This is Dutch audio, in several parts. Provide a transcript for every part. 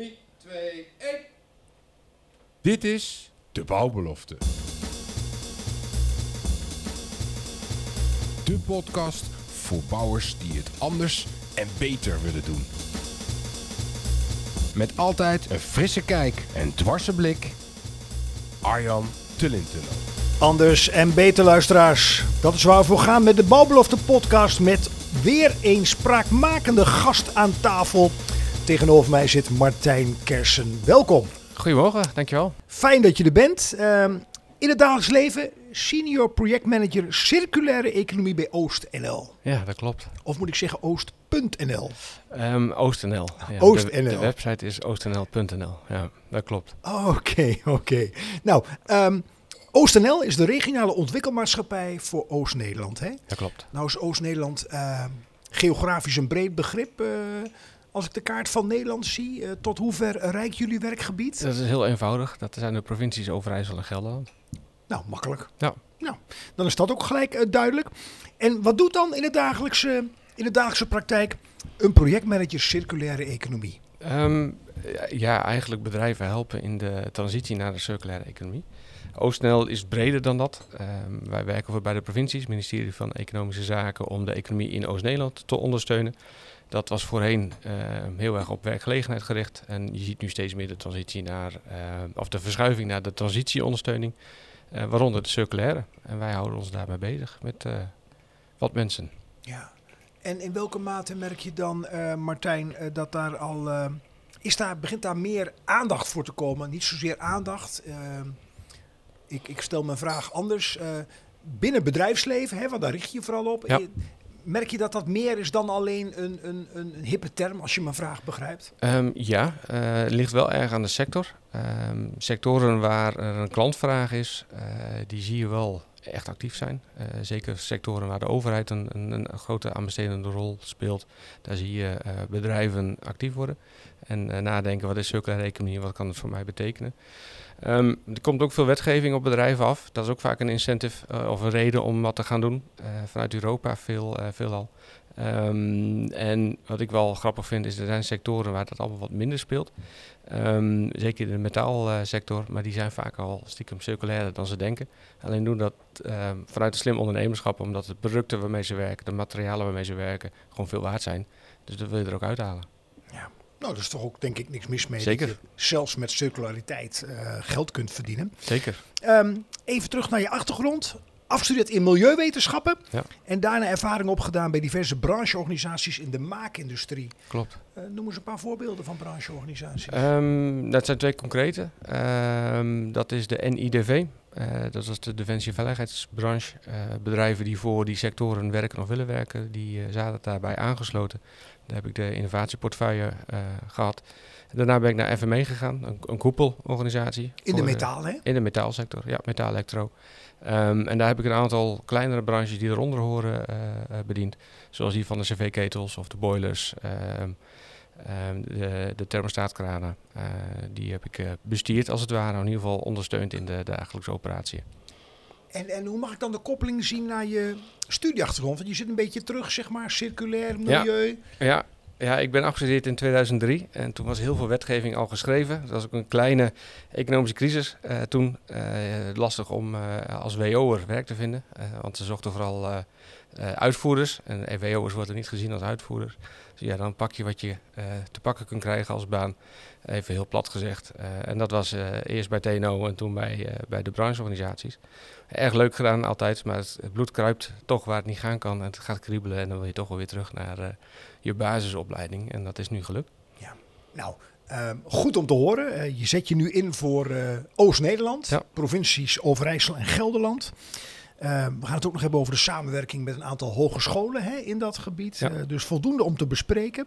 3, 2, 1. Dit is de bouwbelofte. De podcast voor bouwers die het anders en beter willen doen. Met altijd een frisse kijk en dwarse blik. Arjan Tullintunnel. Anders en beter luisteraars. Dat is waar we voor gaan met de Bouwbelofte podcast met weer een spraakmakende gast aan tafel. Tegenover mij zit Martijn Kersen. Welkom. Goedemorgen, dankjewel. Fijn dat je er bent. Ehm, in het dagelijks leven senior projectmanager circulaire economie bij OostNL. Ja, dat klopt. Of moet ik zeggen oost.nl? Ehm OostNL. Ja, OostNL. De, de website is oostnl.nl. Ja, dat klopt. Oké, oké. Nou, ehm, OostNL is de regionale ontwikkelmaatschappij voor Oost-Nederland. Hè? Dat klopt. Nou is Oost-Nederland geografisch een breed begrip. eh, als ik de kaart van Nederland zie, eh, tot hoever rijkt jullie werkgebied? Dat is heel eenvoudig. Dat zijn de provincies Overijssel en Gelderland. Nou, makkelijk. Ja. Nou, dan is dat ook gelijk eh, duidelijk. En wat doet dan in de dagelijkse, in de dagelijkse praktijk een projectmanager circulaire economie? Ehm, ja, eigenlijk bedrijven helpen in de transitie naar de circulaire economie. OostNL is breder dan dat. Ehm, wij werken voor bij de provincies, ministerie van Economische Zaken, om de economie in Oost-Nederland te ondersteunen. Dat was voorheen ehm, heel erg op werkgelegenheid gericht. En je ziet nu steeds meer de transitie naar, ehm, of de verschuiving naar de transitieondersteuning, eh, waaronder de circulaire. En wij houden ons daarmee bezig met eh, wat mensen. Ja. En in welke mate merk je dan, eh, Martijn, eh, dat daar al. eh, is daar, begint daar meer aandacht voor te komen? Niet zozeer aandacht. eh, ik, ik stel mijn vraag anders. eh, binnen bedrijfsleven, hè, want daar richt je je vooral op. Ja. Merk je dat dat meer is dan alleen een, een, een, hippe term, als je mijn vraag begrijpt? Ehm, ja, eh, het ligt wel erg aan de sector. Ehm, sectoren waar er een klantvraag is, eh, die zie je wel echt actief zijn. Eh, zeker sectoren waar de overheid een, een, een grote aanbestedende rol speelt. Daar zie je bedrijven actief worden. En nadenken, wat is circulaire economie, wat kan het voor mij betekenen? Ehm, er komt ook veel wetgeving op bedrijven af. Dat is ook vaak een incentive eh, of een reden om wat te gaan doen. Eh, vanuit Europa veel, eh, veelal. Ehm, en wat ik wel grappig vind, is er zijn sectoren waar dat allemaal wat minder speelt. Ehm, zeker de metaalsector, maar die zijn vaak al stiekem circulairder dan ze denken. Alleen doen dat vanuit een slim ondernemerschap, omdat de producten waarmee ze werken, de materialen waarmee ze werken, gewoon veel waard zijn. Dus dat wil je er ook uithalen. Nou, dat is toch ook denk ik niks mis mee. Zeker. Dat je zelfs met circulariteit eh, geld kunt verdienen. Zeker. Ehm, even terug naar je achtergrond. Afgestudeerd in milieuwetenschappen. Ja. En daarna ervaring opgedaan bij diverse brancheorganisaties in de maakindustrie. Klopt. Eh, noem eens een paar voorbeelden van brancheorganisaties. Ehm, dat zijn twee concrete. Ehm, dat is de NIDV. Eh, dat is de Defensie- en Veiligheidsbranche. Eh, bedrijven die voor die sectoren werken of willen werken, die eh, zaten daarbij aangesloten. Daar heb ik de innovatieportefeuille eh, gehad. Daarna ben ik naar FME gegaan, een, een koepelorganisatie. in de metaal, hè? in de metaalsector, ja, metaal-elektro. Ehm, en daar heb ik een aantal kleinere branches die eronder horen bediend. Zoals die van de cv-ketels of de boilers, ehm, de, de thermostaatkranen. Eh, die heb ik eh, bestuurd als het ware, in ieder geval ondersteund in de dagelijkse operatie. En, en hoe mag ik dan de koppeling zien naar je studieachtergrond? Want je zit een beetje terug, zeg maar, circulair milieu. Ja, ja, ik ben afgestudeerd in 2003 en toen was heel veel wetgeving al geschreven. Dat was ook een kleine economische crisis eh, toen. eh, lastig om eh, als WO'er werk te vinden, want ze zochten vooral uitvoerders. En WO'ers worden niet gezien als uitvoerders. Dus ja, dan pak je wat je te pakken kunt krijgen als baan, even heel plat gezegd. En dat was eerst bij TNO en toen bij, bij de brancheorganisaties. Erg leuk gedaan altijd, maar het bloed kruipt toch waar het niet gaan kan. En het gaat kriebelen en dan wil je toch wel weer terug naar... je basisopleiding. En dat is nu gelukt. Nou, ehm, goed om te horen. Eh, je zet je nu in voor eh, Oost-Nederland, Ja. provincies Overijssel en Gelderland. Ehm, we gaan het ook nog hebben over de samenwerking met een aantal hogescholen hè, in dat gebied. Ja. Eh, dus voldoende om te bespreken.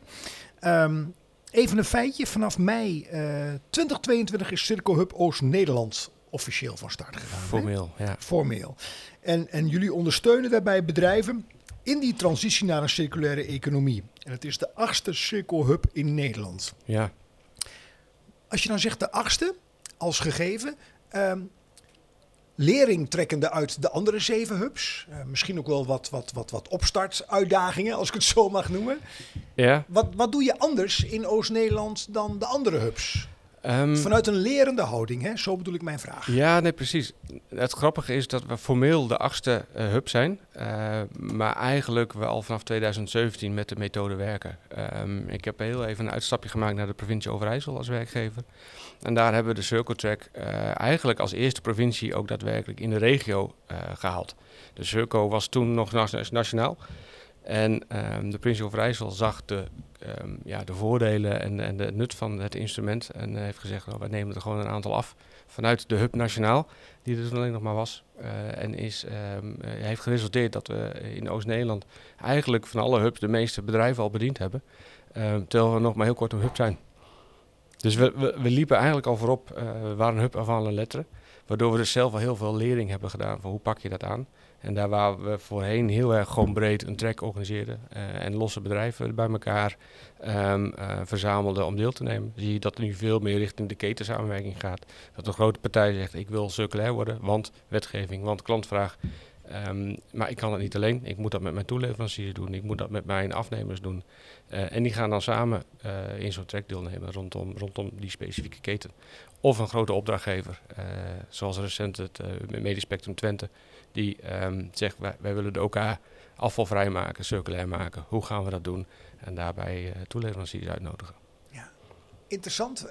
Ehm, even een feitje. Vanaf mei eh 2022 is Circo Hub Oost-Nederland officieel van start gegaan. hè? Formeel, ja. Formeel. En, en jullie ondersteunen daarbij bedrijven in die transitie naar een circulaire economie. En het is de achtste Circo Hub in Nederland. Ja, Als je dan zegt de achtste als gegeven, ehm, lering trekkende uit de andere zeven hubs. Uh, misschien ook wel wat, wat, wat, wat opstartuitdagingen, als ik het zo mag noemen. Ja. Wat, wat doe je anders in Oost-Nederland dan de andere hubs? Um, Vanuit een lerende houding, hè? zo bedoel ik mijn vraag. Ja, nee, precies. Het grappige is dat we formeel de achtste uh, hub zijn, uh, maar eigenlijk we al vanaf 2017 met de methode werken. Um, ik heb heel even een uitstapje gemaakt naar de provincie Overijssel als werkgever. En daar hebben we de Circle Track uh, eigenlijk als eerste provincie ook daadwerkelijk in de regio gehaald. De Circle was toen nog nationaal. En um, de provincie Overijssel zag de, um, ja, de voordelen en, en de nut van het instrument. En heeft gezegd, nou, wij nemen er gewoon een aantal af vanuit de hub nationaal, die er toen alleen nog maar was. Uh, en is, um, heeft geresulteerd dat we in Oost-Nederland eigenlijk van alle hubs de meeste bedrijven al bediend hebben. terwijl we nog maar heel kort een hub zijn. Dus we, we, liepen eigenlijk al voorop, uh, we waren een hub avant la lettre. Waardoor we dus zelf al heel veel lering hebben gedaan van hoe pak je dat aan. En daar waar we voorheen heel erg gewoon breed een track organiseerden uh, en losse bedrijven bij elkaar um, uh, verzamelden om deel te nemen, zie je dat nu veel meer richting de ketensamenwerking gaat. Dat een grote partij zegt ik wil circulair worden, want wetgeving, want klantvraag. Um, maar ik kan het niet alleen. Ik moet dat met mijn toeleveranciers doen. Ik moet dat met mijn afnemers doen. Uh, en die gaan dan samen in zo'n track deelnemen rondom, rondom die specifieke keten. Of een grote opdrachtgever, uh, zoals recent het Medisch Spectrum Twente, die um, zegt wij, wij, willen de OK afvalvrij maken, circulair maken. Hoe gaan we dat doen? En daarbij toeleveranciers uitnodigen. Ja, interessant.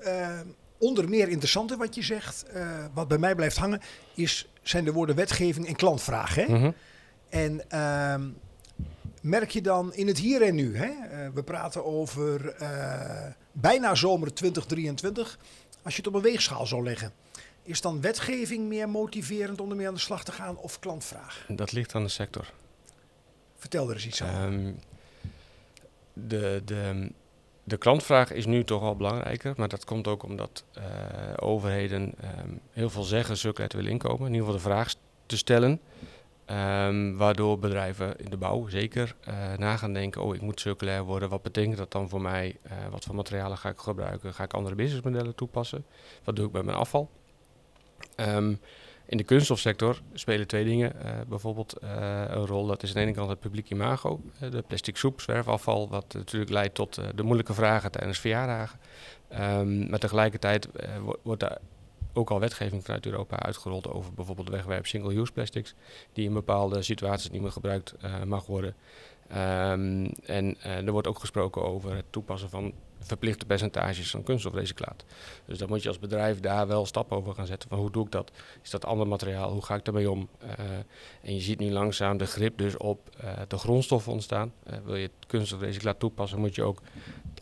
onder meer interessante wat je zegt, wat bij mij blijft hangen, is, zijn de woorden wetgeving en klantvraag. Hè? Mm -hmm. En uh, merk je dan in het hier en nu, hè? Uh, we praten over uh, bijna zomer 2023, als je het op een weegschaal zou leggen. Is dan wetgeving meer motiverend om ermee aan de slag te gaan of klantvraag? Dat ligt aan de sector. Vertel er eens iets over. Um, de, de, de klantvraag is nu toch wel belangrijker, maar dat komt ook omdat uh, overheden um, heel veel zeggen te willen inkomen. In ieder geval de vraag te stellen. Um, waardoor bedrijven in de bouw zeker uh, na gaan denken: oh, ik moet circulair worden. Wat betekent dat dan voor mij? Uh, wat voor materialen ga ik gebruiken? Ga ik andere businessmodellen toepassen? Wat doe ik met mijn afval? Um, in de kunststofsector spelen twee dingen uh, bijvoorbeeld een rol. Dat is aan de ene kant het publiek imago, de plastic soep, zwerfafval, wat natuurlijk leidt tot de moeilijke vragen tijdens verjaardagen. Um, maar tegelijkertijd wordt daar ook al wetgeving vanuit Europa uitgerold over bijvoorbeeld wegwerp single-use plastics, die in bepaalde situaties niet meer gebruikt uh, mag worden. Um, en uh, er wordt ook gesproken over het toepassen van verplichte percentages van kunststofrecyclaat. Dus dan moet je als bedrijf daar wel stappen over gaan zetten. Van hoe doe ik dat? Is dat ander materiaal? Hoe ga ik daarmee om? Uh, en je ziet nu langzaam de grip dus op de grondstoffen ontstaan. wil je kunststofrecyclaat toepassen, moet je ook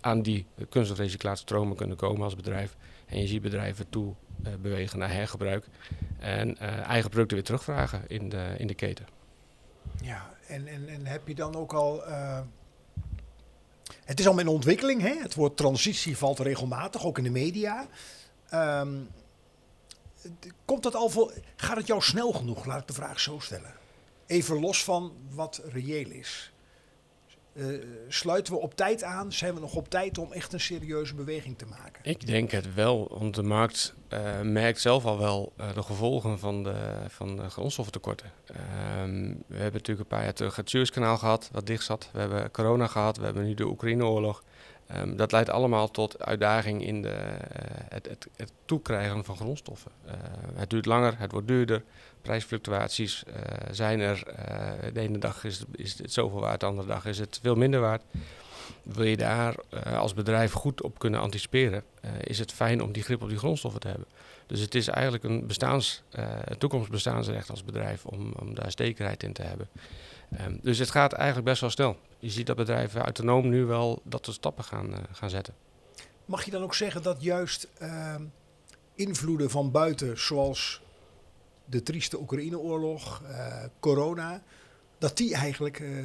aan die kunststofrecyclaatstromen kunnen komen als bedrijf. En je ziet bedrijven toe uh, bewegen naar hergebruik. En uh, eigen producten weer terugvragen in de, in de keten. Ja, en, en, en heb je dan ook al. Uh, het is al in ontwikkeling, hè? Het woord transitie valt regelmatig, ook in de media. Um, komt dat al voor. Gaat het jou snel genoeg? Laat ik de vraag zo stellen. Even los van wat reëel is. Uh, sluiten we op tijd aan? Zijn we nog op tijd om echt een serieuze beweging te maken? Ik denk het wel, want de markt uh, merkt zelf al wel uh, de gevolgen van de, van de grondstoffentekorten. we hebben natuurlijk een paar jaar terug het Suezkanaal gehad, wat dicht zat. We hebben corona gehad, we hebben nu de Oekraïne-oorlog. Um, dat leidt allemaal tot uitdaging in de, het, het, het, toekrijgen van grondstoffen. het duurt langer, het wordt duurder prijsfluctuaties uh, zijn er. Uh, de ene dag is, is het zoveel waard, de andere dag is het veel minder waard. Wil je daar uh, als bedrijf goed op kunnen anticiperen, is het fijn om die grip op die grondstoffen te hebben. Dus het is eigenlijk een, bestaans, toekomstbestaansrecht als bedrijf om, om daar zekerheid in te hebben. Um, dus het gaat eigenlijk best wel snel. Je ziet dat bedrijven autonoom nu wel dat soort stappen gaan, gaan zetten. Mag je dan ook zeggen dat juist invloeden van buiten, zoals de trieste Oekraïne-oorlog, uh, corona, dat die eigenlijk uh,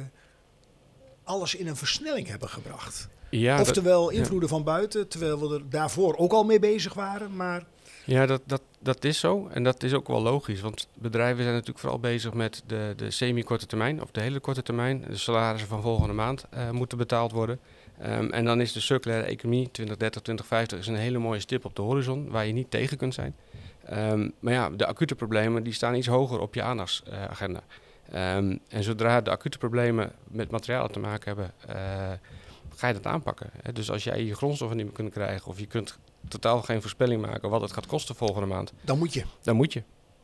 alles in een versnelling hebben gebracht. Ja, Oftewel dat, invloeden ja. van buiten, terwijl we er daarvoor ook al mee bezig waren, maar... Ja, dat, dat, dat is zo en dat is ook wel logisch, want bedrijven zijn natuurlijk vooral bezig met de, de semi-korte termijn of de hele korte termijn. De salarissen van volgende maand uh, moeten betaald worden. Um, en dan is de circulaire economie 2030, 2050 is een hele mooie stip op de horizon waar je niet tegen kunt zijn. Ehm, maar ja, de acute problemen die staan iets hoger op je aandachtsagenda. Ehm, en zodra de acute problemen met materialen te maken hebben, eh, ga je dat aanpakken. Hè? Dus als jij je grondstoffen niet meer kunt krijgen of je kunt totaal geen voorspelling maken wat het gaat kosten volgende maand, Dan moet je. dan moet je.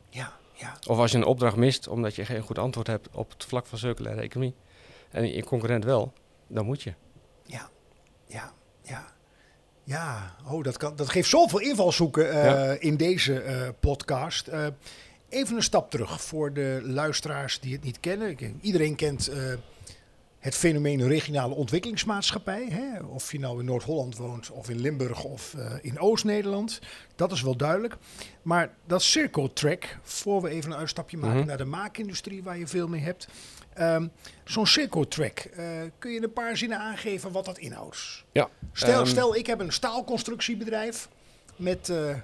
Ja, ja. Of als je een opdracht mist omdat je geen goed antwoord hebt op het vlak van circulaire economie en je concurrent wel, dan moet je. Ja, ja, ja. Ja, oh, dat, kan, dat geeft zoveel invalshoeken Ja. in deze eh, podcast. Eh, even een stap terug voor de luisteraars die het niet kennen. Iedereen kent het fenomeen regionale ontwikkelingsmaatschappij. Hè? Of je nou in Noord-Holland woont, of in Limburg, of in Oost-Nederland. Dat is wel duidelijk. Maar dat Circle Track, voor we even een uitstapje maken Mhm. naar de maakindustrie, waar je veel mee hebt. Ehm, Zo'n Circle Track, eh, kun je in een paar zinnen aangeven wat dat inhoudt? Ja. Stel, Ehm, stel ik heb een staalconstructiebedrijf met eh,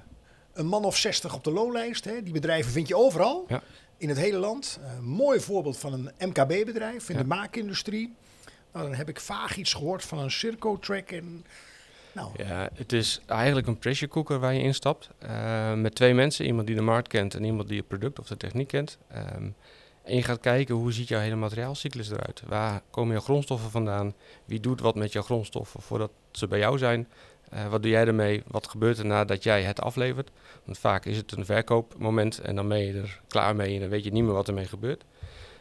een man of 60 op de loonlijst. Hè. Die bedrijven vind je overal Ja. in het hele land. Een mooi voorbeeld van een MKB-bedrijf in Ja. de maakindustrie. Nou, dan heb ik vaag iets gehoord van een Circo Track. En, nou, Ja, het is eigenlijk een pressure cooker waar je instapt. eh met twee mensen, iemand die de markt kent en iemand die het product of de techniek kent. Ehm, en je gaat kijken hoe ziet jouw hele materiaalcyclus eruit? Waar komen jouw grondstoffen vandaan? Wie doet wat met jouw grondstoffen voordat ze bij jou zijn? Eh, wat doe jij ermee? Wat gebeurt er nadat jij het aflevert? Want vaak is het een verkoopmoment en dan ben je er klaar mee en dan weet je niet meer wat ermee gebeurt.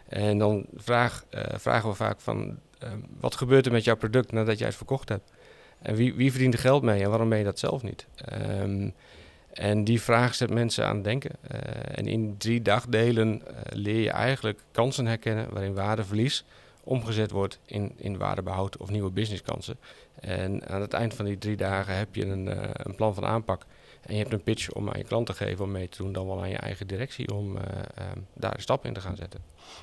En dan vraag, eh, vragen we vaak van, ehm, wat gebeurt er met jouw product nadat jij het verkocht hebt? En wie, wie verdient er geld mee en waarom ben je dat zelf niet? Ehm, en die vraag zet mensen aan het denken. Eh, en in drie dagdelen eh, leer je eigenlijk kansen herkennen waarin waardeverlies omgezet wordt in, in waardebehoud of nieuwe businesskansen. En aan het eind van die drie dagen heb je een, eh, een plan van aanpak. En je hebt een pitch om aan je klant te geven om mee te doen, dan wel aan je eigen directie om eh, ehm, daar een stap in te gaan zetten.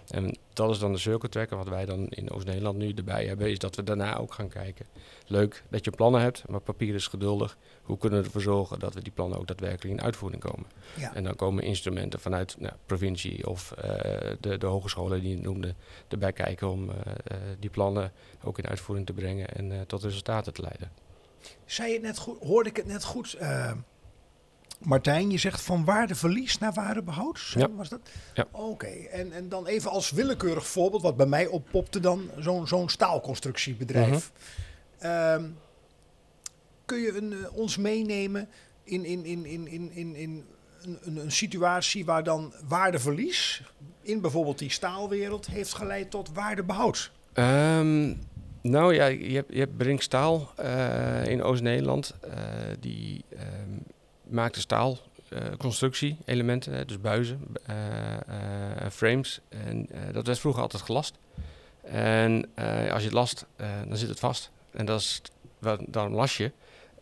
En dat is dan de circle tracker. Wat wij dan in Oost-Nederland nu erbij hebben, is dat we daarna ook gaan kijken. Leuk dat je plannen hebt, maar papier is geduldig. Hoe kunnen we ervoor zorgen dat we die plannen ook daadwerkelijk in uitvoering komen? ja. En dan komen instrumenten vanuit nou, provincie of eh, de, de hogescholen die je noemde erbij kijken om eh, die plannen ook in uitvoering te brengen en tot resultaten te leiden. Zei je het net goed, hoorde ik het net goed, Martijn? Je zegt van waardeverlies naar waardebehoud. Zo Ja. Was dat? Ja. Oké, en, en dan even als willekeurig voorbeeld, wat bij mij oppopte dan, zo'n zo'n staalconstructiebedrijf. Ehm, kun je een, eh, ons meenemen in, in, in, in, in, in, in een, een, een situatie waar dan waardeverlies in bijvoorbeeld die staalwereld heeft geleid tot waardebehoud? Ehm, nou ja, je hebt, je hebt Brinkstaal eh in Oost-Nederland. eh, die ehm, maakte staalconstructie, elementen, hè, dus buizen, eh, eh, frames. En eh, dat werd vroeger altijd gelast. En eh, als je het last, eh, dan zit het vast. En dat is, daarom las je.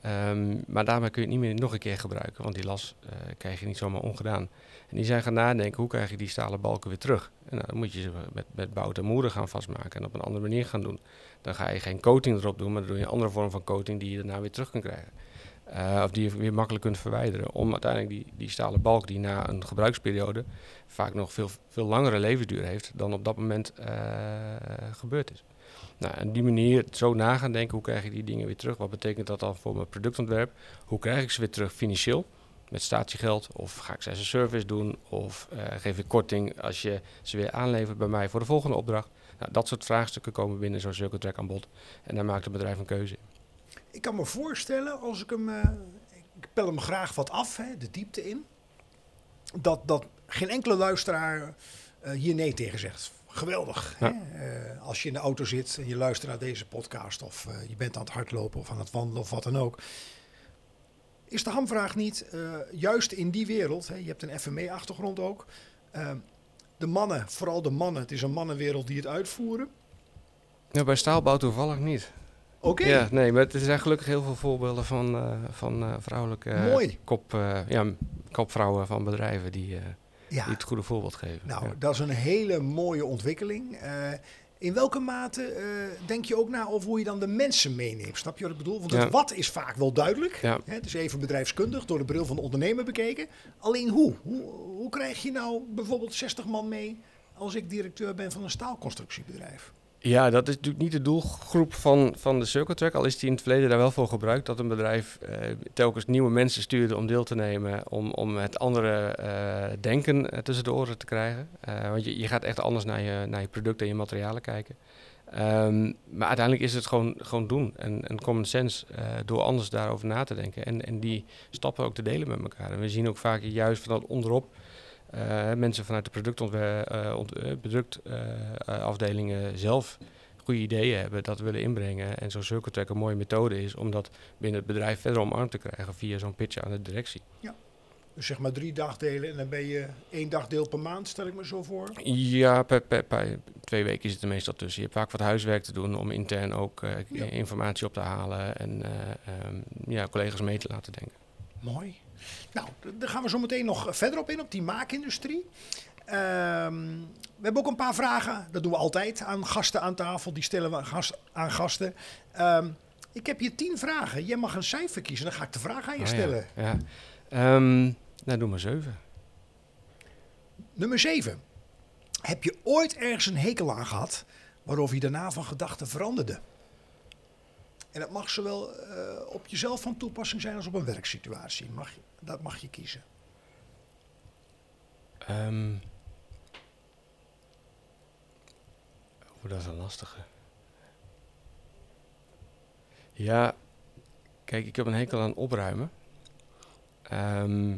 Ehm, maar daarmee kun je het niet meer nog een keer gebruiken, want die las eh, krijg je niet zomaar ongedaan. En die zijn gaan nadenken, hoe krijg je die stalen balken weer terug? En dan moet je ze met, met bout en moeren gaan vastmaken en op een andere manier gaan doen. Dan ga je geen coating erop doen, maar dan doe je een andere vorm van coating die je daarna weer terug kan krijgen. Eh, of die je weer makkelijk kunt verwijderen. Om uiteindelijk die, die stalen balk die na een gebruiksperiode vaak nog veel, veel langere levensduur heeft dan op dat moment eh, gebeurd is. Nou, en die manier zo na gaan denken, hoe krijg je die dingen weer terug? Wat betekent dat dan voor mijn productontwerp? Hoe krijg ik ze weer terug financieel? Met statiegeld? Of ga ik ze als een service doen? Of eh, geef ik korting als je ze weer aanlevert bij mij voor de volgende opdracht? Nou, dat soort vraagstukken komen binnen zo'n circle track aan bod. En daar maakt het bedrijf een keuze in. Ik kan me voorstellen, als ik hem. eh, ik pel hem graag wat af, hè, de diepte in. Dat, dat geen enkele luisteraar eh, hier nee tegen zegt. Geweldig. Ja. Hè? Eh, als je in de auto zit en je luistert naar deze podcast, of je bent aan het hardlopen of aan het wandelen of wat dan ook. Is de hamvraag niet, juist in die wereld, hè, je hebt een FME-achtergrond ook. de mannen, vooral de mannen, het is een mannenwereld die het uitvoeren. Nou, bij staalbouw toevallig niet. Oké, Ja, nee, maar er zijn gelukkig heel veel voorbeelden van, eh, van eh, vrouwelijke eh, Mooi. Kop, ja, kopvrouwen van bedrijven die, ja. die het goede voorbeeld geven. Nou, Ja. dat is een hele mooie ontwikkeling. In welke mate denk je ook na over hoe je dan de mensen meeneemt? Snap je wat ik bedoel? Want het wat is vaak wel duidelijk. Ja. Hè, het is even bedrijfskundig door de bril van de ondernemer bekeken. Alleen hoe? hoe? Hoe krijg je nou bijvoorbeeld 60 man mee als ik directeur ben van een staalconstructiebedrijf? Ja, dat is natuurlijk niet de doelgroep van, van de Circle Track. Al is die in het verleden daar wel voor gebruikt. Dat een bedrijf eh, telkens nieuwe mensen stuurde om deel te nemen. Om, om het andere eh, denken eh, tussen de oren te krijgen. Want je, je gaat echt anders naar je, naar je producten en je materialen kijken. Ehm, maar uiteindelijk is het gewoon, gewoon doen. En, en common sense door anders daarover na te denken. En, en die stappen ook te delen met elkaar. En we zien ook vaak juist van dat onderop mensen vanuit de productafdelingen zelf goede ideeën hebben, dat willen inbrengen. En zo'n circle track een mooie methode is om dat binnen het bedrijf verder omarmd te krijgen via zo'n pitch aan de directie. Dus zeg maar drie dagdelen en dan ben je één dagdeel per maand, stel ik me zo voor. Ja, per, per, per twee weken zit er meestal tussen. Je hebt vaak wat huiswerk te doen om intern ook eh, Ja. informatie op te halen en eh, ehm, ja, collega's mee te laten denken. Mooi. Nou, daar gaan we zo meteen nog verder op in, op die maakindustrie. Ehm, we hebben ook een paar vragen, dat doen we altijd, aan gasten aan tafel. Die stellen we aan, gast- aan gasten. Ehm, ik heb hier tien vragen. Jij mag een cijfer kiezen, dan ga ik de vraag aan je Oh, ja. stellen. Ja. Ehm, nou, doe maar zeven. Nummer 7. Heb je ooit ergens een hekel aan gehad waarover je daarna van gedachten veranderde? En dat mag zowel eh, op jezelf van toepassing zijn als op een werksituatie. Mag dat mag je kiezen. Ehm oh, dat is een lastige. Ja, kijk, ik heb een hekel aan opruimen. Ehm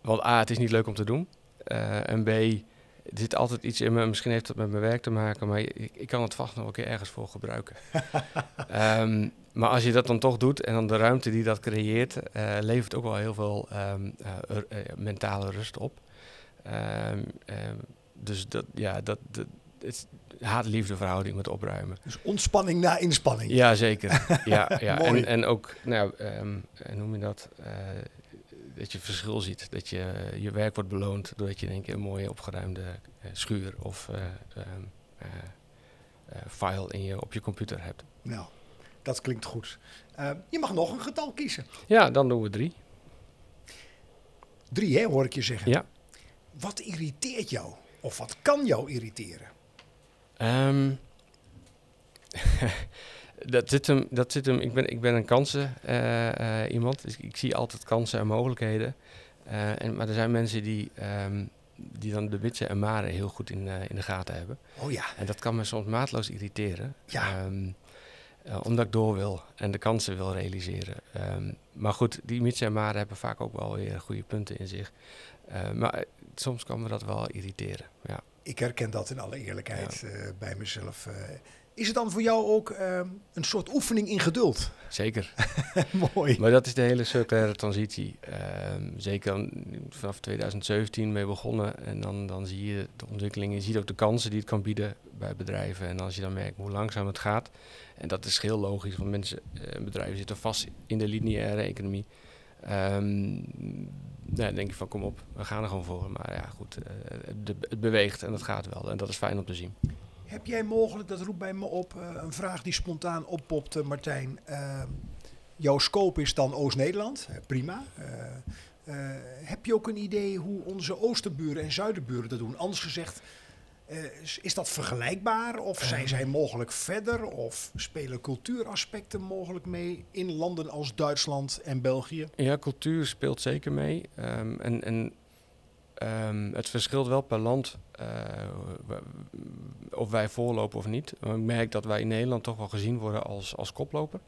want A, het is niet leuk om te doen. Eh, en B, er zit altijd iets in me. Misschien heeft het met mijn werk te maken, maar ik, ik kan het vast nog een keer ergens voor gebruiken. Ehm, maar als je dat dan toch doet en dan de ruimte die dat creëert, eh, levert ook wel heel veel ehm, eh, eh, mentale rust op. Ehm, dus dat, ja, dat, dat het haat-liefde verhouding met opruimen. Dus ontspanning na inspanning. Ja, zeker. ja, ja. En, en ook, nou, eh, noem je dat, dat je verschil ziet. Dat je, je werk wordt beloond doordat je in één keer een mooie opgeruimde eh, schuur of eh, ehm, eh, eh, file in je, op je computer hebt. Nou, dat klinkt goed. Eh, je mag nog een getal kiezen. Ja, dan doen we drie. Drie, hè, hoor ik je zeggen. Ja. Wat irriteert jou? Of wat kan jou irriteren? Ehm, dat, zit hem, dat zit hem. Ik ben, ik ben een kansen eh, eh, iemand. Dus ik zie altijd kansen en mogelijkheden. Eh, en, maar er zijn mensen die, ehm, die dan de mitsen en maren heel goed in, in de gaten hebben. Oh ja, En dat kan me soms maatloos irriteren. Ja. Ehm, eh, omdat ik door wil en de kansen wil realiseren. Ehm, maar goed, die mitsen en maren hebben vaak ook wel weer goede punten in zich. Maar soms kan me dat wel irriteren. Ja. ik herken dat in alle eerlijkheid bij mezelf. Is het dan voor jou ook eh, een soort oefening in geduld? Zeker. Mooi. Maar dat is de hele circulaire transitie. Ehm, zeker vanaf 2017 mee begonnen. En dan, dan zie je de ontwikkeling. Je ziet ook de kansen die het kan bieden bij bedrijven. En als je dan merkt hoe langzaam het gaat. En dat is heel logisch, want mensen, eh, bedrijven zitten vast in de lineaire economie. Ehm nou, dan denk je van kom op, we gaan er gewoon voor. Maar ja, goed, eh, het, het beweegt en dat gaat wel. En dat is fijn om te zien. Heb jij mogelijk, dat roept bij me op, eh, een vraag die spontaan oppopte, Martijn. Eh, jouw scope is dan Oost-Nederland, prima. Eh, eh, heb je ook een idee hoe onze oosterburen en zuiderburen dat doen? Anders gezegd, is, dat vergelijkbaar? Of zijn zij mogelijk verder? Of spelen cultuuraspecten mogelijk mee in landen als Duitsland en België? Ja, cultuur speelt zeker mee. Ehm, en en ehm, het verschilt wel per land eh, of wij voorlopen of niet. Ik merk dat wij in Nederland toch wel gezien worden als, als koploper.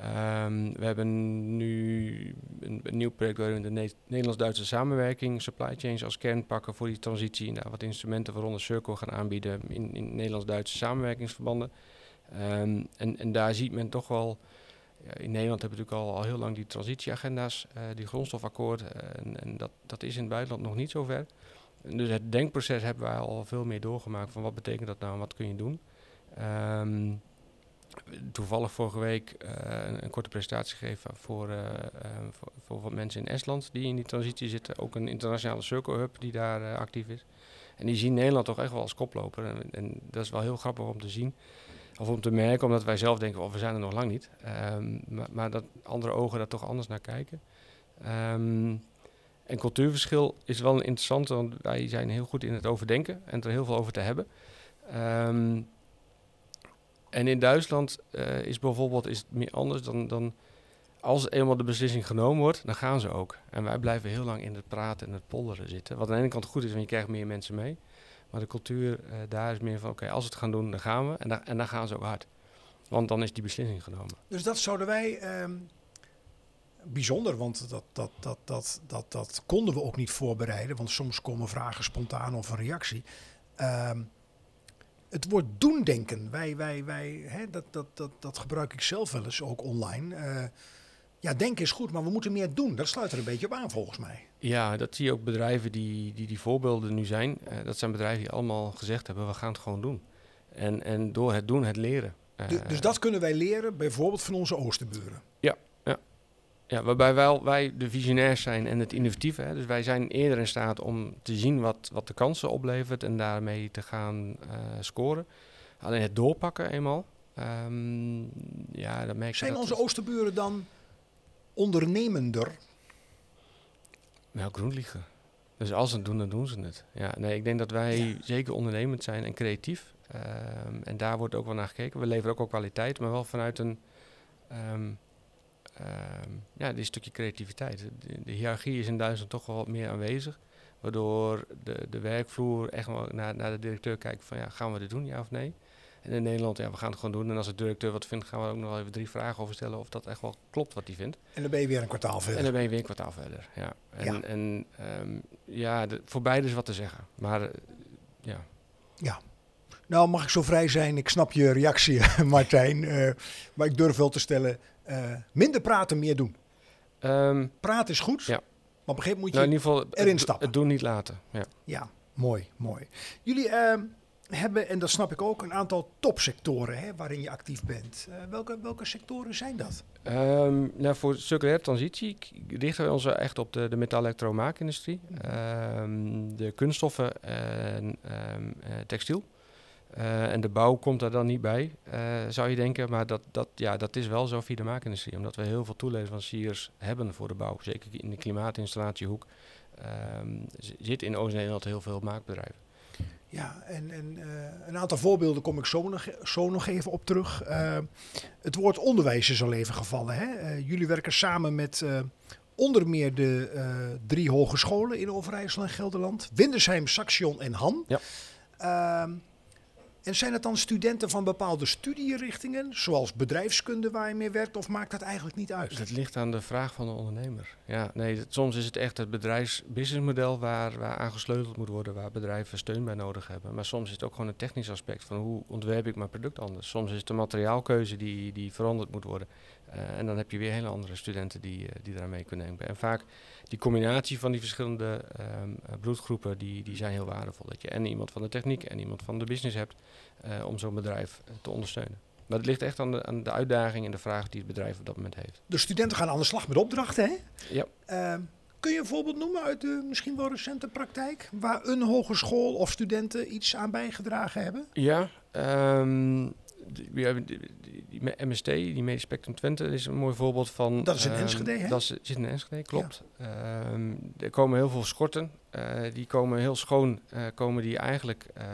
Ehm, we hebben nu een, nieuw project waarin we de Ne- Nederlands-Duitse samenwerking, supply chains als kern pakken voor die transitie. En daar wat instrumenten waaronder Circle gaan aanbieden in, in Nederlands-Duitse samenwerkingsverbanden. Ehm, en, en daar ziet men toch wel in Nederland hebben we natuurlijk al, al heel lang die transitieagenda's, eh, die grondstofakkoord. eh, en en dat, dat is in het buitenland nog niet zo ver. Dus het denkproces hebben wij al veel meer doorgemaakt van wat betekent dat nou en wat kun je doen. Ehm, toevallig vorige week eh, een, korte presentatie gegeven voor, voor, voor wat mensen in Estland die in die transitie zitten. Ook een internationale Circle Hub die daar actief is. En die zien Nederland toch echt wel als koploper. En, en dat is wel heel grappig om te zien. Of om te merken, omdat wij zelf denken, oh, we zijn er nog lang niet. Ehm, maar, dat andere ogen daar toch anders naar kijken. Ehm, En cultuurverschil is wel een interessante, want wij zijn heel goed in het overdenken en er heel veel over te hebben. Ehm, en in Duitsland uh, is bijvoorbeeld is het meer anders dan, dan als eenmaal de beslissing genomen wordt, dan gaan ze ook. En wij blijven heel lang in het praten en het polderen zitten. Wat aan de ene kant goed is, want je krijgt meer mensen mee. Maar de cultuur uh, daar is meer van, oké, als we het gaan doen, dan gaan we. En, en dan gaan ze ook hard. Want dan is die beslissing genomen. Dus dat zouden wij... Um, bijzonder, want dat, dat, dat, dat, dat, dat konden we ook niet voorbereiden. Want soms komen vragen spontaan of een reactie. Um, het woord doendenken, wij, wij, wij, hè, dat, dat, dat, dat gebruik ik zelf wel eens ook online. Uh, ja, denken is goed, maar we moeten meer doen. Dat sluit er een beetje op aan volgens mij. Ja, dat zie je ook bedrijven die die, die voorbeelden nu zijn. Uh, dat zijn bedrijven die allemaal gezegd hebben, we gaan het gewoon doen. En, en door het doen, het leren. Uh, dus, dus dat kunnen wij leren bijvoorbeeld van onze oosterburen? Ja, ja. ja waarbij wij, wij de visionairs zijn en het innovatieve. Hè. Dus wij zijn eerder in staat om te zien wat, wat de kansen oplevert en daarmee te gaan uh, scoren. Alleen het doorpakken eenmaal. Um, ja, dat merk zijn dat onze oosterburen dan ondernemender? Nou, groenliegen. Dus als ze het doen, dan doen ze het. Ja, nee, ik denk dat wij ja. zeker ondernemend zijn en creatief. Um, en daar wordt ook wel naar gekeken. We leveren ook al kwaliteit, maar wel vanuit een um, um, ja, dit stukje creativiteit. De, de, hiërarchie is in Duitsland toch wel wat meer aanwezig. Waardoor de, de werkvloer echt wel naar, naar de directeur kijkt van ja, gaan we dit doen, ja of nee? En in Nederland, ja, we gaan het gewoon doen. En als de directeur wat vindt, gaan we ook nog even drie vragen over stellen of dat echt wel klopt wat hij vindt. En dan ben je weer een kwartaal verder. En dan ben je weer een kwartaal verder, ja. En ja, en, um, ja de, voor beide is wat te zeggen. Maar uh, ja. Ja. Nou, mag ik zo vrij zijn? Ik snap je reactie, Martijn. Uh, maar ik durf wel te stellen, uh, minder praten, meer doen. Um, praten is goed, ja. maar op een gegeven moment moet je nou, in ieder geval, erin stappen. Het doen niet laten, ja. Ja, mooi, mooi. Jullie... Hebben, en dat snap ik ook, een aantal topsectoren hè, waarin je actief bent. Uh, welke, welke sectoren zijn dat? Um, nou, voor circulaire transitie richten we ons echt op de, de metal-elektromaakindustrie, -hmm. um, de kunststoffen en um, uh, textiel. Uh, en de bouw komt daar dan niet bij, zou je denken. Maar dat, dat, ja, dat is wel zo via de maakindustrie. Omdat we heel veel toeleveranciers hebben voor de bouw. Zeker in de klimaatinstallatiehoek zit in Oost-Nederland heel veel maakbedrijven. Ja, en, en uh, een aantal voorbeelden kom ik zo nog, zo nog even op terug. Uh, het woord onderwijs is al even gevallen. Hè? Uh, jullie werken samen met onder meer de drie hogescholen in Overijssel en Gelderland. Windersheim, Saxion en Han. Ja. En zijn het dan studenten van bepaalde studierichtingen, zoals bedrijfskunde waar je mee werkt, of maakt dat eigenlijk niet uit? Dat ligt aan de vraag van de ondernemer. Ja, nee, soms is het echt het bedrijfsbusinessmodel waar, waar aan gesleuteld moet worden, waar bedrijven steun bij nodig hebben. Maar soms is het ook gewoon een technisch aspect van hoe ontwerp ik mijn product anders. Soms is het een materiaalkeuze die, die veranderd moet worden. Uh, en dan heb je weer hele andere studenten die, uh, die mee kunnen denken. En vaak die combinatie van die verschillende um, bloedgroepen, die, die zijn heel waardevol. Dat je en iemand van de techniek en iemand van de business hebt uh, om zo'n bedrijf te ondersteunen. Maar het ligt echt aan de, aan de uitdaging en de vraag die het bedrijf op dat moment heeft. De studenten gaan aan de slag met opdrachten, hè? Ja. Ehm, kun je een voorbeeld noemen uit de misschien wel recente praktijk, waar een hogeschool of studenten iets aan bijgedragen hebben? Ja, um, we hebben die, die, die, MST, die Medisch Spectrum Twente, is een mooi voorbeeld van. Dat is in um, Enschede, hè? Dat is, zit in Enschede, klopt. Ja. Um, er komen heel veel schorten. Uh, die komen heel schoon, uh, komen die eigenlijk uh,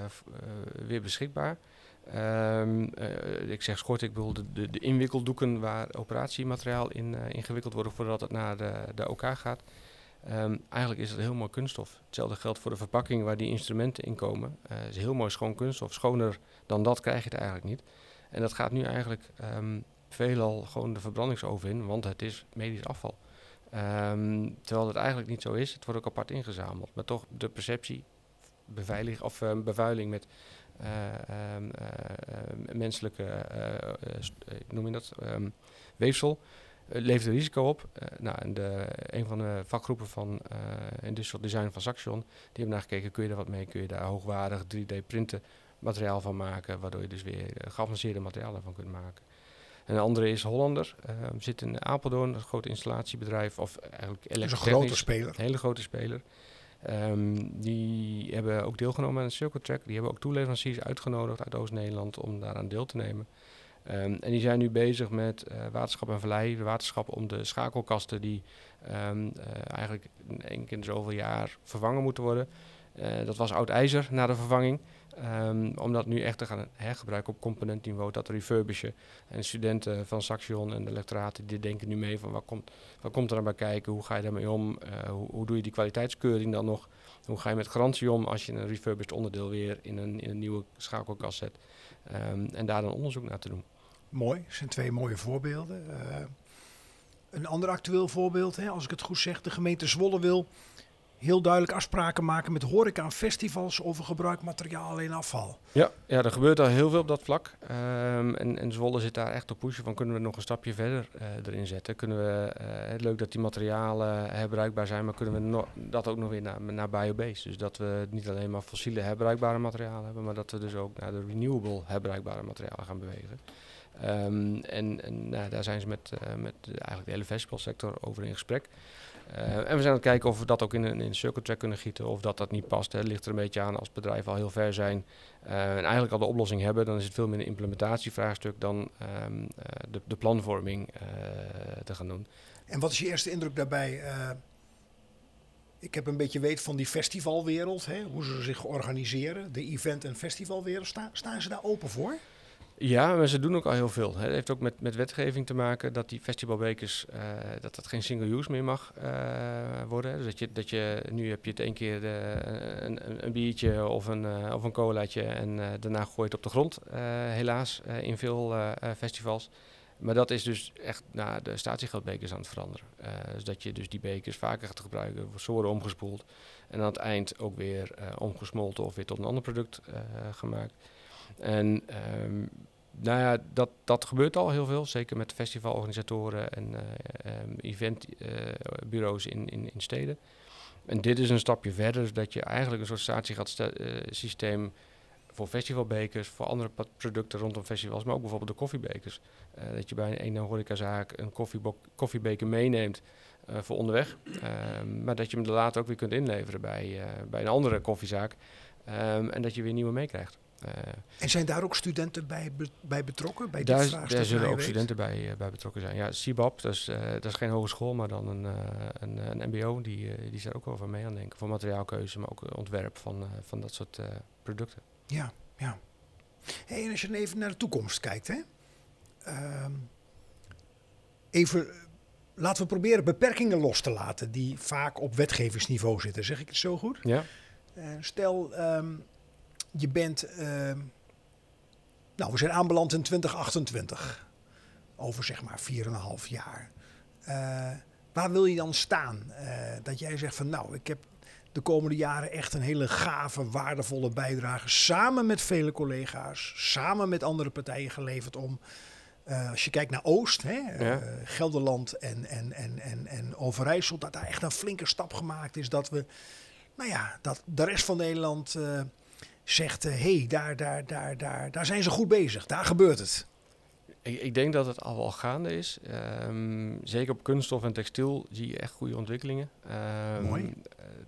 weer beschikbaar. Um, ik zeg schort, ik bedoel de, de, de, inwikkeldoeken waar operatiemateriaal in ingewikkeld wordt voordat het naar de, de OK gaat. Eigenlijk is het heel mooi kunststof. Hetzelfde geldt voor de verpakking waar die instrumenten in komen. Het is heel mooi schoon kunststof. Schoner dan dat krijg je het eigenlijk niet. En dat gaat nu eigenlijk um, veelal gewoon de verbrandingsoven in, want het is medisch afval. Um, terwijl het eigenlijk niet zo is. Het wordt ook apart ingezameld. Maar toch de perceptie, beveilig, of uh, bevuiling met uh, uh, menselijke, noem je dat, weefsel, levert een risico op. nou, en de, een van de vakgroepen van Industrial Design van Saxion, die hebben naar gekeken, kun je er wat mee, kun je daar hoogwaardig 3D printen materiaal van maken, waardoor je dus weer geavanceerde materialen van kunt maken. En de andere is Hollander, uh, zit in Apeldoorn, een groot installatiebedrijf, of eigenlijk een grote speler. Een hele grote speler. Um, die hebben ook deelgenomen aan een Circle Track. Die hebben ook toeleveranciers uitgenodigd uit Oost-Nederland om daaraan deel te nemen. Ehm, en die zijn nu bezig met eh, waterschap en vallei, de waterschap om de schakelkasten die ehm, eh, eigenlijk één keer in zoveel jaar vervangen moeten worden. Eh, dat was oud ijzer na de vervanging. Um, om dat nu echt te gaan hergebruiken op componentniveau, dat refurbishen. En studenten van Saxion en de lectoraten die denken nu mee van wat komt, wat komt er dan bij kijken, hoe ga je daarmee om, uh, hoe, doe je die kwaliteitskeuring dan nog, hoe ga je met garantie om als je een refurbished onderdeel weer in een, nieuwe schakelkast zet. Um, en daar dan onderzoek naar te doen. Mooi, dat zijn twee mooie voorbeelden. Uh, een ander actueel voorbeeld, hè, als ik het goed zeg, de gemeente Zwolle wil heel duidelijk afspraken maken met horeca en festivals over gebruikmateriaal en afval. Ja, ja, er gebeurt al heel veel op dat vlak. Um, en, en Zwolle zit daar echt op pushen van kunnen we nog een stapje verder uh, erin zetten. Kunnen we, uh, leuk dat die materialen herbruikbaar zijn, maar kunnen we dat ook nog weer naar, naar biobased. Dus dat we niet alleen maar fossiele herbruikbare materialen hebben, maar dat we dus ook naar de renewable herbruikbare materialen gaan bewegen. Um, en en nou, daar zijn ze met, uh, met eigenlijk de hele festivalsector over in gesprek. Uh, en we zijn aan het kijken of we dat ook in een, in een circle track kunnen gieten. Of dat dat niet past. Het ligt er een beetje aan als bedrijven al heel ver zijn. Uh, en eigenlijk al de oplossing hebben. Dan is het veel meer een implementatievraagstuk dan uh, de, de, planvorming te gaan doen. En wat is je eerste indruk daarbij? ik heb een beetje weet van die festivalwereld. Hè? Hoe ze zich organiseren. De event- en festivalwereld. Sta, staan ze daar open voor? Ja, maar ze doen ook al heel veel. Het heeft ook met, met wetgeving te maken dat die festivalbekers, uh, dat dat geen single-use meer mag uh, worden. Dus dat je, dat je, nu heb je het één keer de, een, een, biertje of een, uh, of een colaatje en daarna gooi het op de grond, helaas, in veel festivals. Maar dat is dus echt nou, de statiegeldbekers aan het veranderen. dus dat je dus die bekers vaker gaat gebruiken, ze worden omgespoeld. En aan het eind ook weer omgesmolten of weer tot een ander product gemaakt. En um, nou ja, dat, dat gebeurt al heel veel, zeker met festivalorganisatoren en uh, um, eventbureaus uh, in, in, in steden. En dit is een stapje verder, dat je eigenlijk een soort statiegatsysteem voor festivalbekers, voor andere producten rondom festivals, maar ook bijvoorbeeld de koffiebekers. Dat je bij een horecazaak een koffiebeker meeneemt voor onderweg, um, maar dat je hem later ook weer kunt inleveren bij, bij een andere koffiezaak en dat je weer nieuwe meekrijgt. Uh, en zijn daar ook studenten bij, be bij betrokken? Bij daar, daar zullen ook studenten bij, uh, bij betrokken zijn. Ja, CIBAP, dat is, uh, dat is geen hogeschool, maar dan een, een, een MBO. Die, die is daar ook over mee aan denken. Voor materiaalkeuze, maar ook ontwerp van, van dat soort producten. Ja, ja. Hey, en als je dan even naar de toekomst kijkt, hè? even, laten we proberen beperkingen los te laten die vaak op wetgevingsniveau zitten. Zeg ik het zo goed? Ja. stel, um, je bent. Uh, nou, we zijn aanbeland in 2028. Over zeg maar 4,5 jaar. Uh, waar wil je dan staan? Uh, dat jij zegt van nou, ik heb de komende jaren echt een hele gave, waardevolle bijdrage. Samen met vele collega's, samen met andere partijen geleverd om. Uh, als je kijkt naar Oost, hè, ja. Gelderland en, en, en, en, en Overijssel, dat daar echt een flinke stap gemaakt is. Dat we, nou ja, dat de rest van Nederland zegt: hé, hey, daar, daar, daar, daar, daar zijn ze goed bezig, daar gebeurt het? Ik, ik denk dat het al wel gaande is. Um, zeker op kunststof en textiel zie je echt goede ontwikkelingen. Um, Mooi.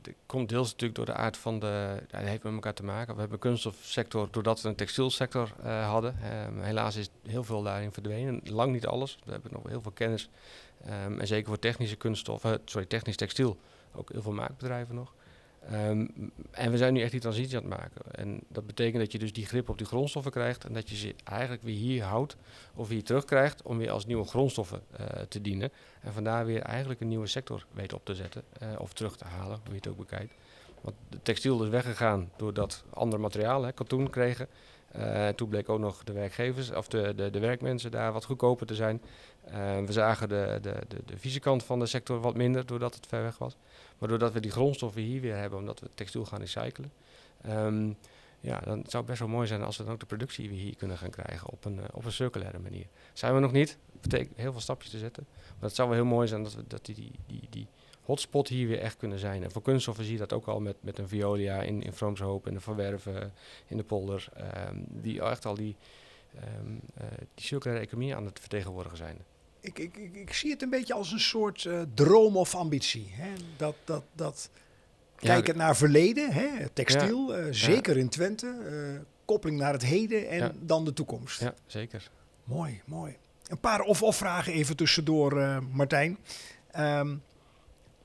Het komt deels natuurlijk door de aard van de. Dat heeft met elkaar te maken. We hebben een kunststofsector doordat we een textielsector uh, hadden. Um, helaas is heel veel daarin verdwenen. Lang niet alles. We hebben nog heel veel kennis. en zeker voor technische kunststof, uh, sorry, technisch textiel, ook heel veel maakbedrijven nog. Um, en we zijn nu echt die transitie aan het maken. En dat betekent dat je dus die grip op die grondstoffen krijgt en dat je ze eigenlijk weer hier houdt of hier terugkrijgt om weer als nieuwe grondstoffen uh, te dienen. En vandaar weer eigenlijk een nieuwe sector weet op te zetten uh, of terug te halen, hoe je het ook bekijkt. Want de textiel is weggegaan doordat andere materialen, katoen, kregen. Uh, toen bleek ook nog de werkgevers of de, de, de werkmensen daar wat goedkoper te zijn. We zagen de, de, de, de vieze van de sector wat minder doordat het ver weg was. Maar doordat we die grondstoffen hier weer hebben, omdat we textiel gaan recyclen. Um, ja, dan zou het best wel mooi zijn als we dan ook de productie weer hier kunnen gaan krijgen op een, uh, op een circulaire manier. Zijn we nog niet. Dat betekent heel veel stapjes te zetten. Maar het zou wel heel mooi zijn dat, we, dat die, die, die, hotspot hier weer echt kunnen zijn. En voor kunststoffen zie je dat ook al met, met een Violia in, in Vroomshoop en de Verwerven in de polder. Um, die echt al die, um, uh, die circulaire economie aan het vertegenwoordigen zijn. Ik, ik, ik, ik zie het een beetje als een soort uh, droom of ambitie. Hè? Dat, dat, dat kijken ja, naar verleden, hè? textiel, ja, uh, zeker ja. in Twente. koppeling naar het heden en dan de toekomst. Ja, zeker. Mooi, mooi. Een paar of-of vragen even tussendoor, eh, Martijn. Ehm,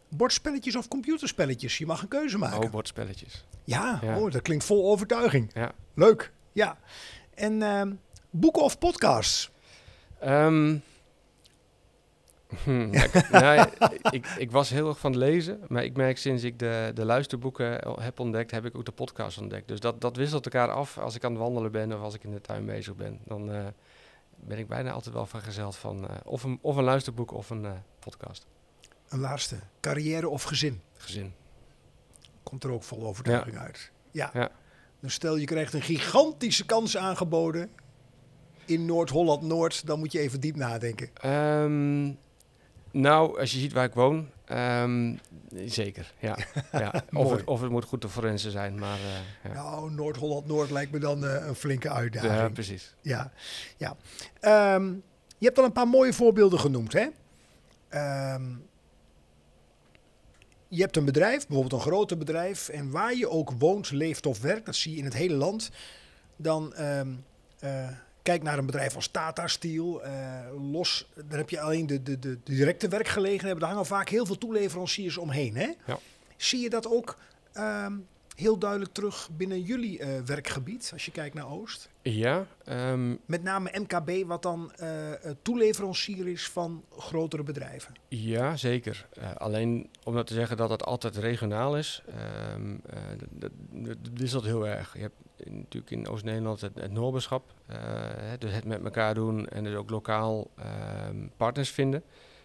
bordspelletjes of computerspelletjes? Je mag een keuze maken. Oh, bordspelletjes. ja, ja. Oh, dat klinkt vol overtuiging. Ja. Leuk, ja. En ehm, boeken of podcasts? Ehm, hm, ja, ik, nou, ik, ik was heel erg van het lezen, maar ik merk sinds ik de, de luisterboeken heb ontdekt, heb ik ook de podcast ontdekt. Dus dat, dat wisselt elkaar af als ik aan het wandelen ben of als ik in de tuin bezig ben. Dan eh, ben ik bijna altijd wel vergezeld van eh, of, een, of een luisterboek of een eh, podcast. Een laatste. Carrière of gezin? Gezin. Komt er ook vol overtuiging uit. Ja. Ja. Dus stel je krijgt een gigantische kans aangeboden in Noord-Holland-Noord, dan moet je even diep nadenken. Ehm, nou, als je ziet waar ik woon, ehm, zeker. Ja, ja. Of, het, of het moet goed te forensen zijn, maar eh, ja. Nou, Noord-Holland-Noord lijkt me dan eh, een flinke uitdaging. ja, precies. Ja, ja. Ehm, je hebt al een paar mooie voorbeelden genoemd, hè? Ehm, je hebt een bedrijf, bijvoorbeeld een groter bedrijf, en waar je ook woont, leeft of werkt, dat zie je in het hele land. Dan eh, kijk naar een bedrijf als Tata Steel, eh, los, dan heb je alleen de, de, de, directe werkgelegenheden, daar hangen vaak heel veel toeleveranciers omheen, hè? Ja. Zie je dat ook ehm, heel duidelijk terug binnen jullie eh, werkgebied, als je kijkt naar Oost? Ja, ehm, Met name MKB, wat dan eh, toeleverancier is van grotere bedrijven. ja zeker. Alleen om dat te zeggen dat het altijd regionaal is, eh, dat, dat, dat wisselt heel erg. Je hebt in- natuurlijk in Oost-Nederland het, het eh, dus het met elkaar doen en dus ook lokaal ehm, partners vinden.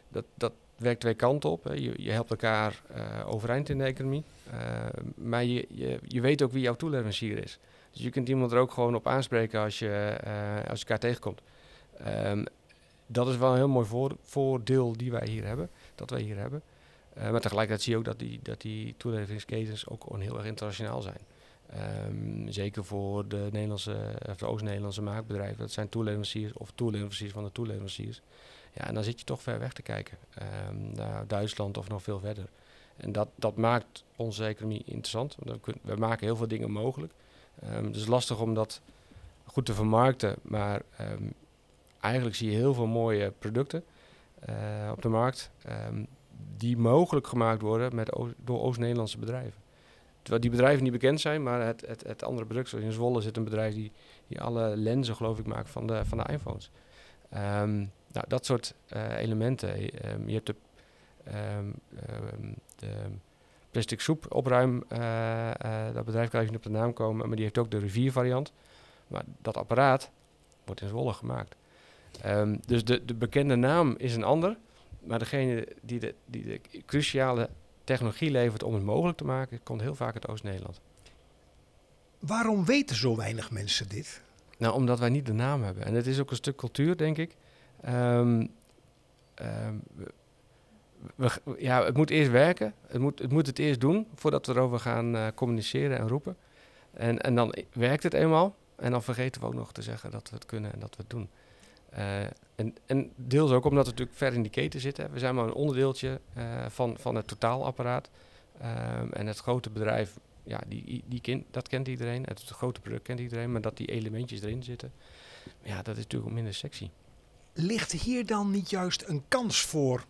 Dat, dat werkt twee kanten op. Hè. Je, je helpt elkaar eh, overeind in de economie, Eh, maar je, je, je weet ook wie jouw toeleverancier is. Dus je kunt iemand er ook gewoon op aanspreken als je, als je elkaar tegenkomt. Ehm, dat is wel een heel mooi voor, voordeel die wij hier hebben, dat wij hier hebben. Maar tegelijkertijd zie je ook dat die, dat die toeleveringsketens ook heel erg internationaal zijn. Ehm, zeker voor de Nederlandse de Oost-Nederlandse maakbedrijven. Dat zijn toeleveranciers of toeleveranciers van de toeleveranciers. Ja, en dan zit je toch ver weg te kijken. Ehm, naar Duitsland of nog veel verder. En dat, dat maakt onze economie interessant. Want kun- we maken heel veel dingen mogelijk. Ehm, het is lastig om dat goed te vermarkten. Maar eigenlijk zie je heel veel mooie producten eh, op de markt. die mogelijk gemaakt worden met, door Oost-Nederlandse bedrijven. Terwijl die bedrijven niet bekend zijn, maar het, het, het andere product, zoals in Zwolle zit een bedrijf die, die alle lenzen, geloof ik, maakt van de, van de iPhones. Ehm, nou, dat soort eh, elementen. Ehm, je hebt de, ehm, de plastic soep opruim, eh, eh, dat bedrijf kan even niet op de naam komen, maar die heeft ook de riviervariant. Maar dat apparaat wordt in Zwolle gemaakt. Dus de, de bekende naam is een ander, maar degene die de, die de cruciale technologie levert om het mogelijk te maken, komt heel vaak uit Oost-Nederland. Waarom weten zo weinig mensen dit? Nou, omdat wij niet de naam hebben. En het is ook een stuk cultuur, denk ik. Ehm, ehm, we- we- ja, het moet eerst werken. Het moet, het moet het eerst doen voordat we erover gaan eh, communiceren en roepen. En, en dan werkt het eenmaal. En dan vergeten we ook nog te zeggen dat we het kunnen en dat we het doen. Eh, en, en deels ook omdat we natuurlijk ver in die keten zitten. We zijn maar een onderdeeltje eh, van, van het totaalapparaat. Ehm, en het grote bedrijf, ja, die, die kent, dat kent iedereen. Het grote product kent iedereen. Maar dat die elementjes erin zitten, ja, dat is natuurlijk minder sexy. Ligt hier dan niet juist een kans voor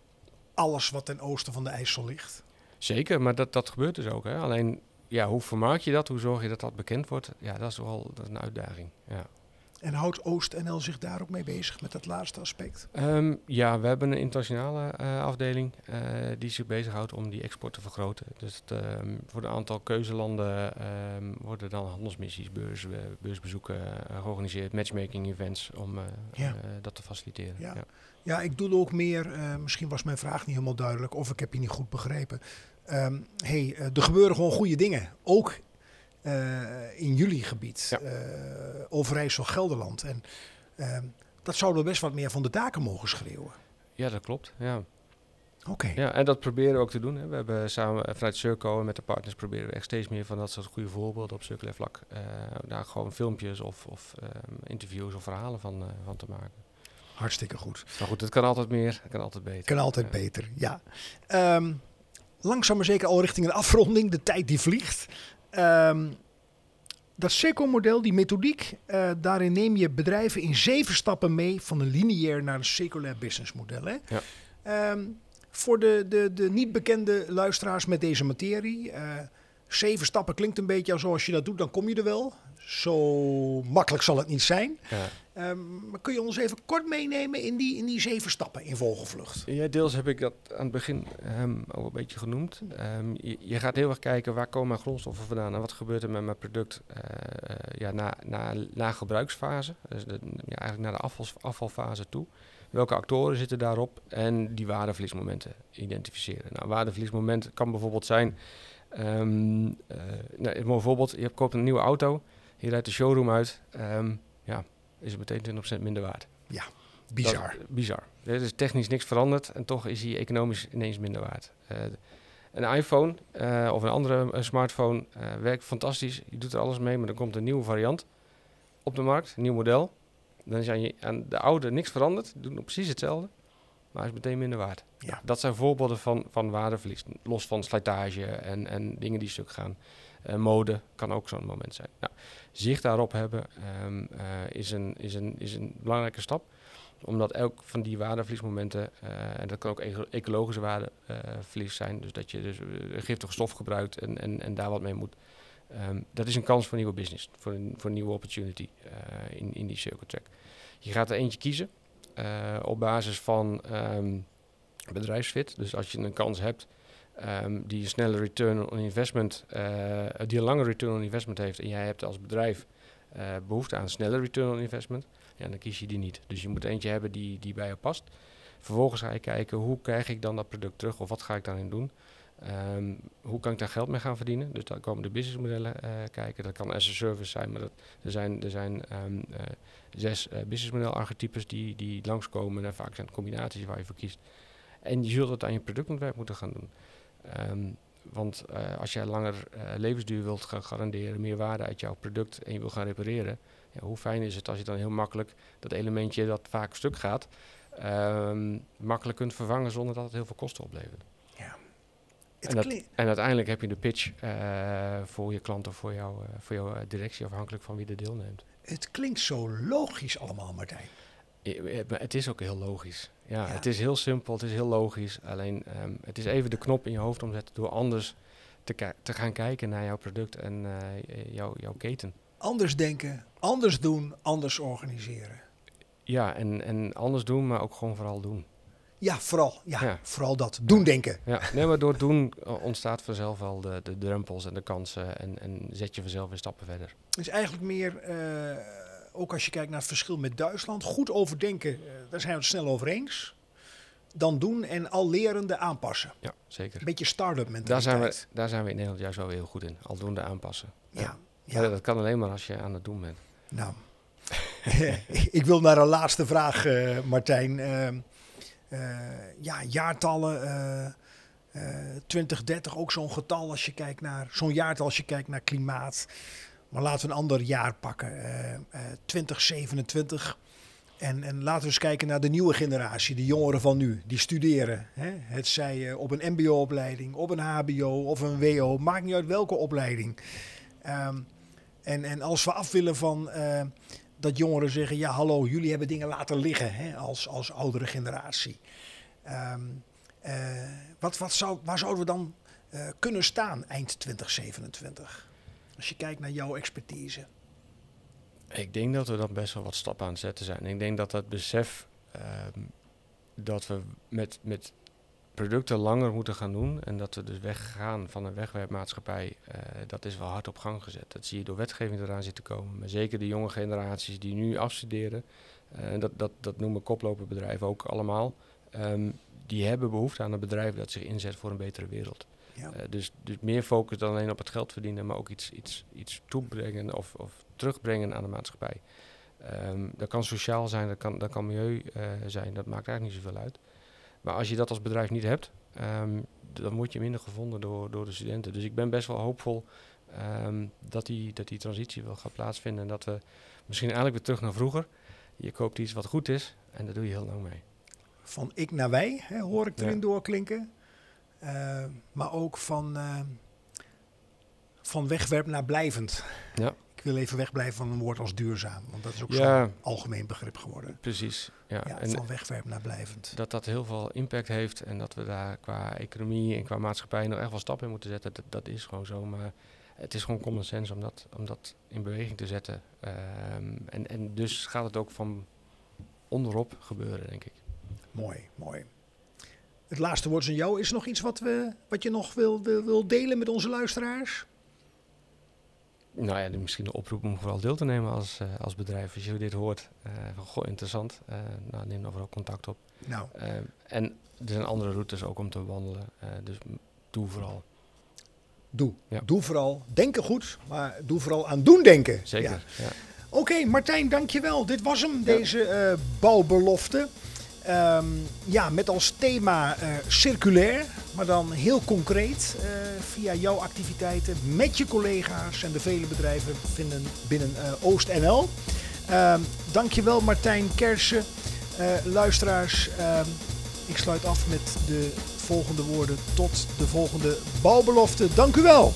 alles wat ten oosten van de IJssel ligt? Zeker, maar dat, dat gebeurt dus ook. Hè? Alleen, ja, hoe vermaak je dat? Hoe zorg je dat dat bekend wordt? Ja, dat is wel dat is een uitdaging. Ja. En houdt OostNL zich daar ook mee bezig met dat laatste aspect? Ehm, ja, we hebben een internationale eh, afdeling eh, die zich bezighoudt om die export te vergroten. Dus het, ehm, voor een aantal keuzelanden ehm, worden dan handelsmissies, beurs, eh, beursbezoeken georganiseerd, matchmaking events om Ja. dat te faciliteren. Ja. Ja. Ja, ik doe ook meer, misschien was mijn vraag niet helemaal duidelijk of ik heb je niet goed begrepen. Ehm hey, er gebeuren gewoon goede dingen, ook eh, in jullie gebied, Ja. eh, Overijssel, Gelderland. En ehm, dat zouden we best wat meer van de daken mogen schreeuwen. ja, dat klopt. Ja. Oké, Ja, en dat proberen we ook te doen. Hè. We hebben samen vanuit Circo en met de partners proberen we echt steeds meer van dat soort goede voorbeelden op circulair vlak. eh, daar gewoon filmpjes of, of ehm, interviews of verhalen van, eh, van te maken. hartstikke goed. Maar goed, het kan altijd meer, het kan altijd beter. Kan altijd Ja. beter, ja. Ehm, langzaam maar zeker al richting een afronding. De tijd die vliegt. Ehm, dat SECO-model, die methodiek, eh, daarin neem je bedrijven in zeven stappen mee van een lineair naar een circulair businessmodel. Hè? Ja. Ehm, voor de, de, de niet bekende luisteraars met deze materie, eh, zeven stappen klinkt een beetje als als je dat doet, dan kom je er wel. Zo makkelijk zal het niet zijn. Ja. Ehm, maar kun je ons even kort meenemen in die, in die zeven stappen in vogelvlucht? Ja, deels heb ik dat aan het begin ehm, al een beetje genoemd. Ehm, je, gaat heel erg kijken waar komen mijn grondstoffen vandaan en wat gebeurt er met mijn product eh, ja, na, na, na gebruiksfase. Dus ja, eigenlijk naar de afval, afvalfase toe. Welke actoren zitten daarop en die waardeverliesmomenten identificeren. Nou, waardeverliesmoment kan bijvoorbeeld zijn, ehm nou, bijvoorbeeld je koopt een nieuwe auto, je rijdt de showroom uit, ja, is het meteen 20% minder waard. Bizar. Dat- bizar. Er is technisch niks veranderd en toch is hij economisch ineens minder waard. Eh, een iPhone eh, of een andere eh, smartphone werkt fantastisch. Je doet er alles mee, maar dan komt een nieuwe variant op de markt, een nieuw model. Dan is aan, je, aan de oude niks veranderd, doen precies hetzelfde, maar is meteen minder waard. Ja. Dat zijn voorbeelden van, van waardeverlies, los van slijtage en, en dingen die stuk gaan. Eh, mode kan ook zo'n moment zijn. Nou, zicht daarop hebben ehm, eh, is, een, is, een, is een belangrijke stap omdat elk van die waardeverliesmomenten, eh, en dat kan ook eco- ecologische waardeverlies zijn, dus dat je dus giftige stof gebruikt en, en, en daar wat mee moet. Ehm, dat is een kans voor nieuwe business, voor een, voor een nieuwe opportunity in, in die circle track. Je gaat er eentje kiezen op basis van ehm, bedrijfsfit. Dus als je een kans hebt ehm, die een snelle return on investment, eh, die een lange return on investment heeft en jij hebt als bedrijf eh, behoefte aan een snelle return on investment, ja, dan kies je die niet. Dus je moet eentje hebben die, die bij je past. Vervolgens ga je kijken hoe krijg ik dan dat product terug of wat ga ik daarin doen. Ehm, hoe kan ik daar geld mee gaan verdienen? Dus daar komen de businessmodellen eh, kijken. Dat kan as a service zijn, maar er zijn, er zijn ehm, eh, zes eh businessmodel archetypes die, die langskomen. En vaak zijn het combinaties waar je voor kiest. En je zult het aan je productontwerp moeten gaan doen. Ehm, want eh, als jij langer eh, levensduur wilt gaan garanderen, meer waarde uit jouw product en je wil gaan repareren, ja, hoe fijn is het als je dan heel makkelijk dat elementje dat vaak stuk gaat, makkelijk kunt vervangen zonder dat het heel veel kosten oplevert. En dat- kli- En uiteindelijk heb je de pitch eh, voor je klant of voor, jou, eh, voor jouw eh, directie, afhankelijk van wie er deelneemt. het klinkt zo logisch allemaal, Martijn. Ja, maar Het is ook heel logisch. Ja, Ja. het is heel simpel, het is heel logisch. Alleen ehm, het is even de knop in je hoofd omzetten door anders te, gaan kijken naar jouw product en jouw, jouw keten. Anders denken, anders doen, anders organiseren. Ja, en, en anders doen, maar ook gewoon vooral doen. Ja, vooral, ja, Ja. vooral dat. Doen denken. Ja, nee, maar door doen eh, ontstaat vanzelf wel de, de drempels en de kansen en, en zet je vanzelf weer stappen verder. Het is eigenlijk meer, eh, ook als je kijkt naar het verschil met Duitsland, goed overdenken, eh, daar zijn we het snel over eens. Dan doen en al lerende aanpassen. Ja, zeker. Een beetje start-up Daar mentaliteit. zijn, we, daar zijn we in Nederland juist wel heel goed in. Aldoende aanpassen. Ja, Ja. ja. dat kan alleen maar als je aan het doen bent. Nou, ik wil naar een laatste vraag, eh, Martijn. Eh, ja, jaartallen. eh, eh, 2030 ook zo'n getal als je kijkt naar zo'n jaartal als je kijkt naar klimaat. Maar laten we een ander jaar pakken. eh, eh, 2027. En, en laten we eens kijken naar de nieuwe generatie, de jongeren van nu, die studeren. Hè? Het zij eh, op een MBO-opleiding, op een HBO of een WO, maakt niet uit welke opleiding. Ehm, en, en als we af willen van eh, dat jongeren zeggen: ja, hallo, jullie hebben dingen laten liggen hè, als, als oudere generatie. Ehm, eh, wat, wat zou, waar zouden we dan eh, kunnen staan eind 2027? Als je kijkt naar jouw expertise. Ik denk dat we dan best wel wat stappen aan het zetten zijn. Ik denk dat dat besef ehm, dat we met, met producten langer moeten gaan doen en dat we dus weggaan van een wegwerpmaatschappij, eh, dat is wel hard op gang gezet. Dat zie je door wetgeving eraan zitten komen. Maar zeker de jonge generaties die nu afstuderen, en dat, dat, dat noemen koploperbedrijven ook allemaal, ehm, die hebben behoefte aan een bedrijf dat zich inzet voor een betere wereld. Ja. Eh, dus, dus meer focus dan alleen op het geld verdienen, maar ook iets, iets, iets toebrengen of, of terugbrengen aan de maatschappij. Ehm, dat kan sociaal zijn, dat kan, dat kan milieu zijn, dat maakt eigenlijk niet zoveel uit. Maar als je dat als bedrijf niet hebt, ehm, dan word je minder gevonden door, door de studenten. Dus ik ben best wel hoopvol ehm, dat, die, dat die transitie wel gaat plaatsvinden. En dat we misschien eigenlijk weer terug naar vroeger. Je koopt iets wat goed is en daar doe je heel lang mee. Van ik naar wij, hè, hoor ik erin Ja. doorklinken. Eh, maar ook van, van wegwerp naar blijvend. Ja. Ik wil even wegblijven van een woord als duurzaam. Want dat is ook Ja. zo'n algemeen begrip geworden. Precies. Ja. Ja, en van wegwerp naar blijvend. dat dat heel veel impact heeft en dat we daar qua economie en qua maatschappij nog echt wel stappen in moeten zetten, dat, dat is gewoon zo. Maar het is gewoon common sense om dat, om dat in beweging te zetten. Ehm, en, en dus gaat het ook van onderop gebeuren, denk ik. Mooi, mooi. Het laatste woord is aan jou. Is er nog iets wat, we, wat je nog wil, wil, wil delen met onze luisteraars? Nou ja, misschien een oproep om vooral deel te nemen als, eh, als bedrijf. Als je dit hoort, eh, van goh, interessant, eh, nou, neem dan vooral contact op. Nou, en er zijn andere routes ook om te wandelen, dus doe vooral. doe. Ja. Doe vooral. Denken goed, maar doe vooral aan doen denken. Zeker, Ja. ja. Oké, Martijn, dankjewel. Dit was hem, deze bouwbelofte. Ehm, ja, met als thema eh, circulair, maar dan heel concreet eh, via jouw activiteiten met je collega's en de vele bedrijven vinden binnen eh, Oost-NL. Ehm dankjewel Martijn Kersen. Luisteraars, ehm, ik sluit af met de volgende woorden. Tot de volgende bouwbelofte. Dank u wel.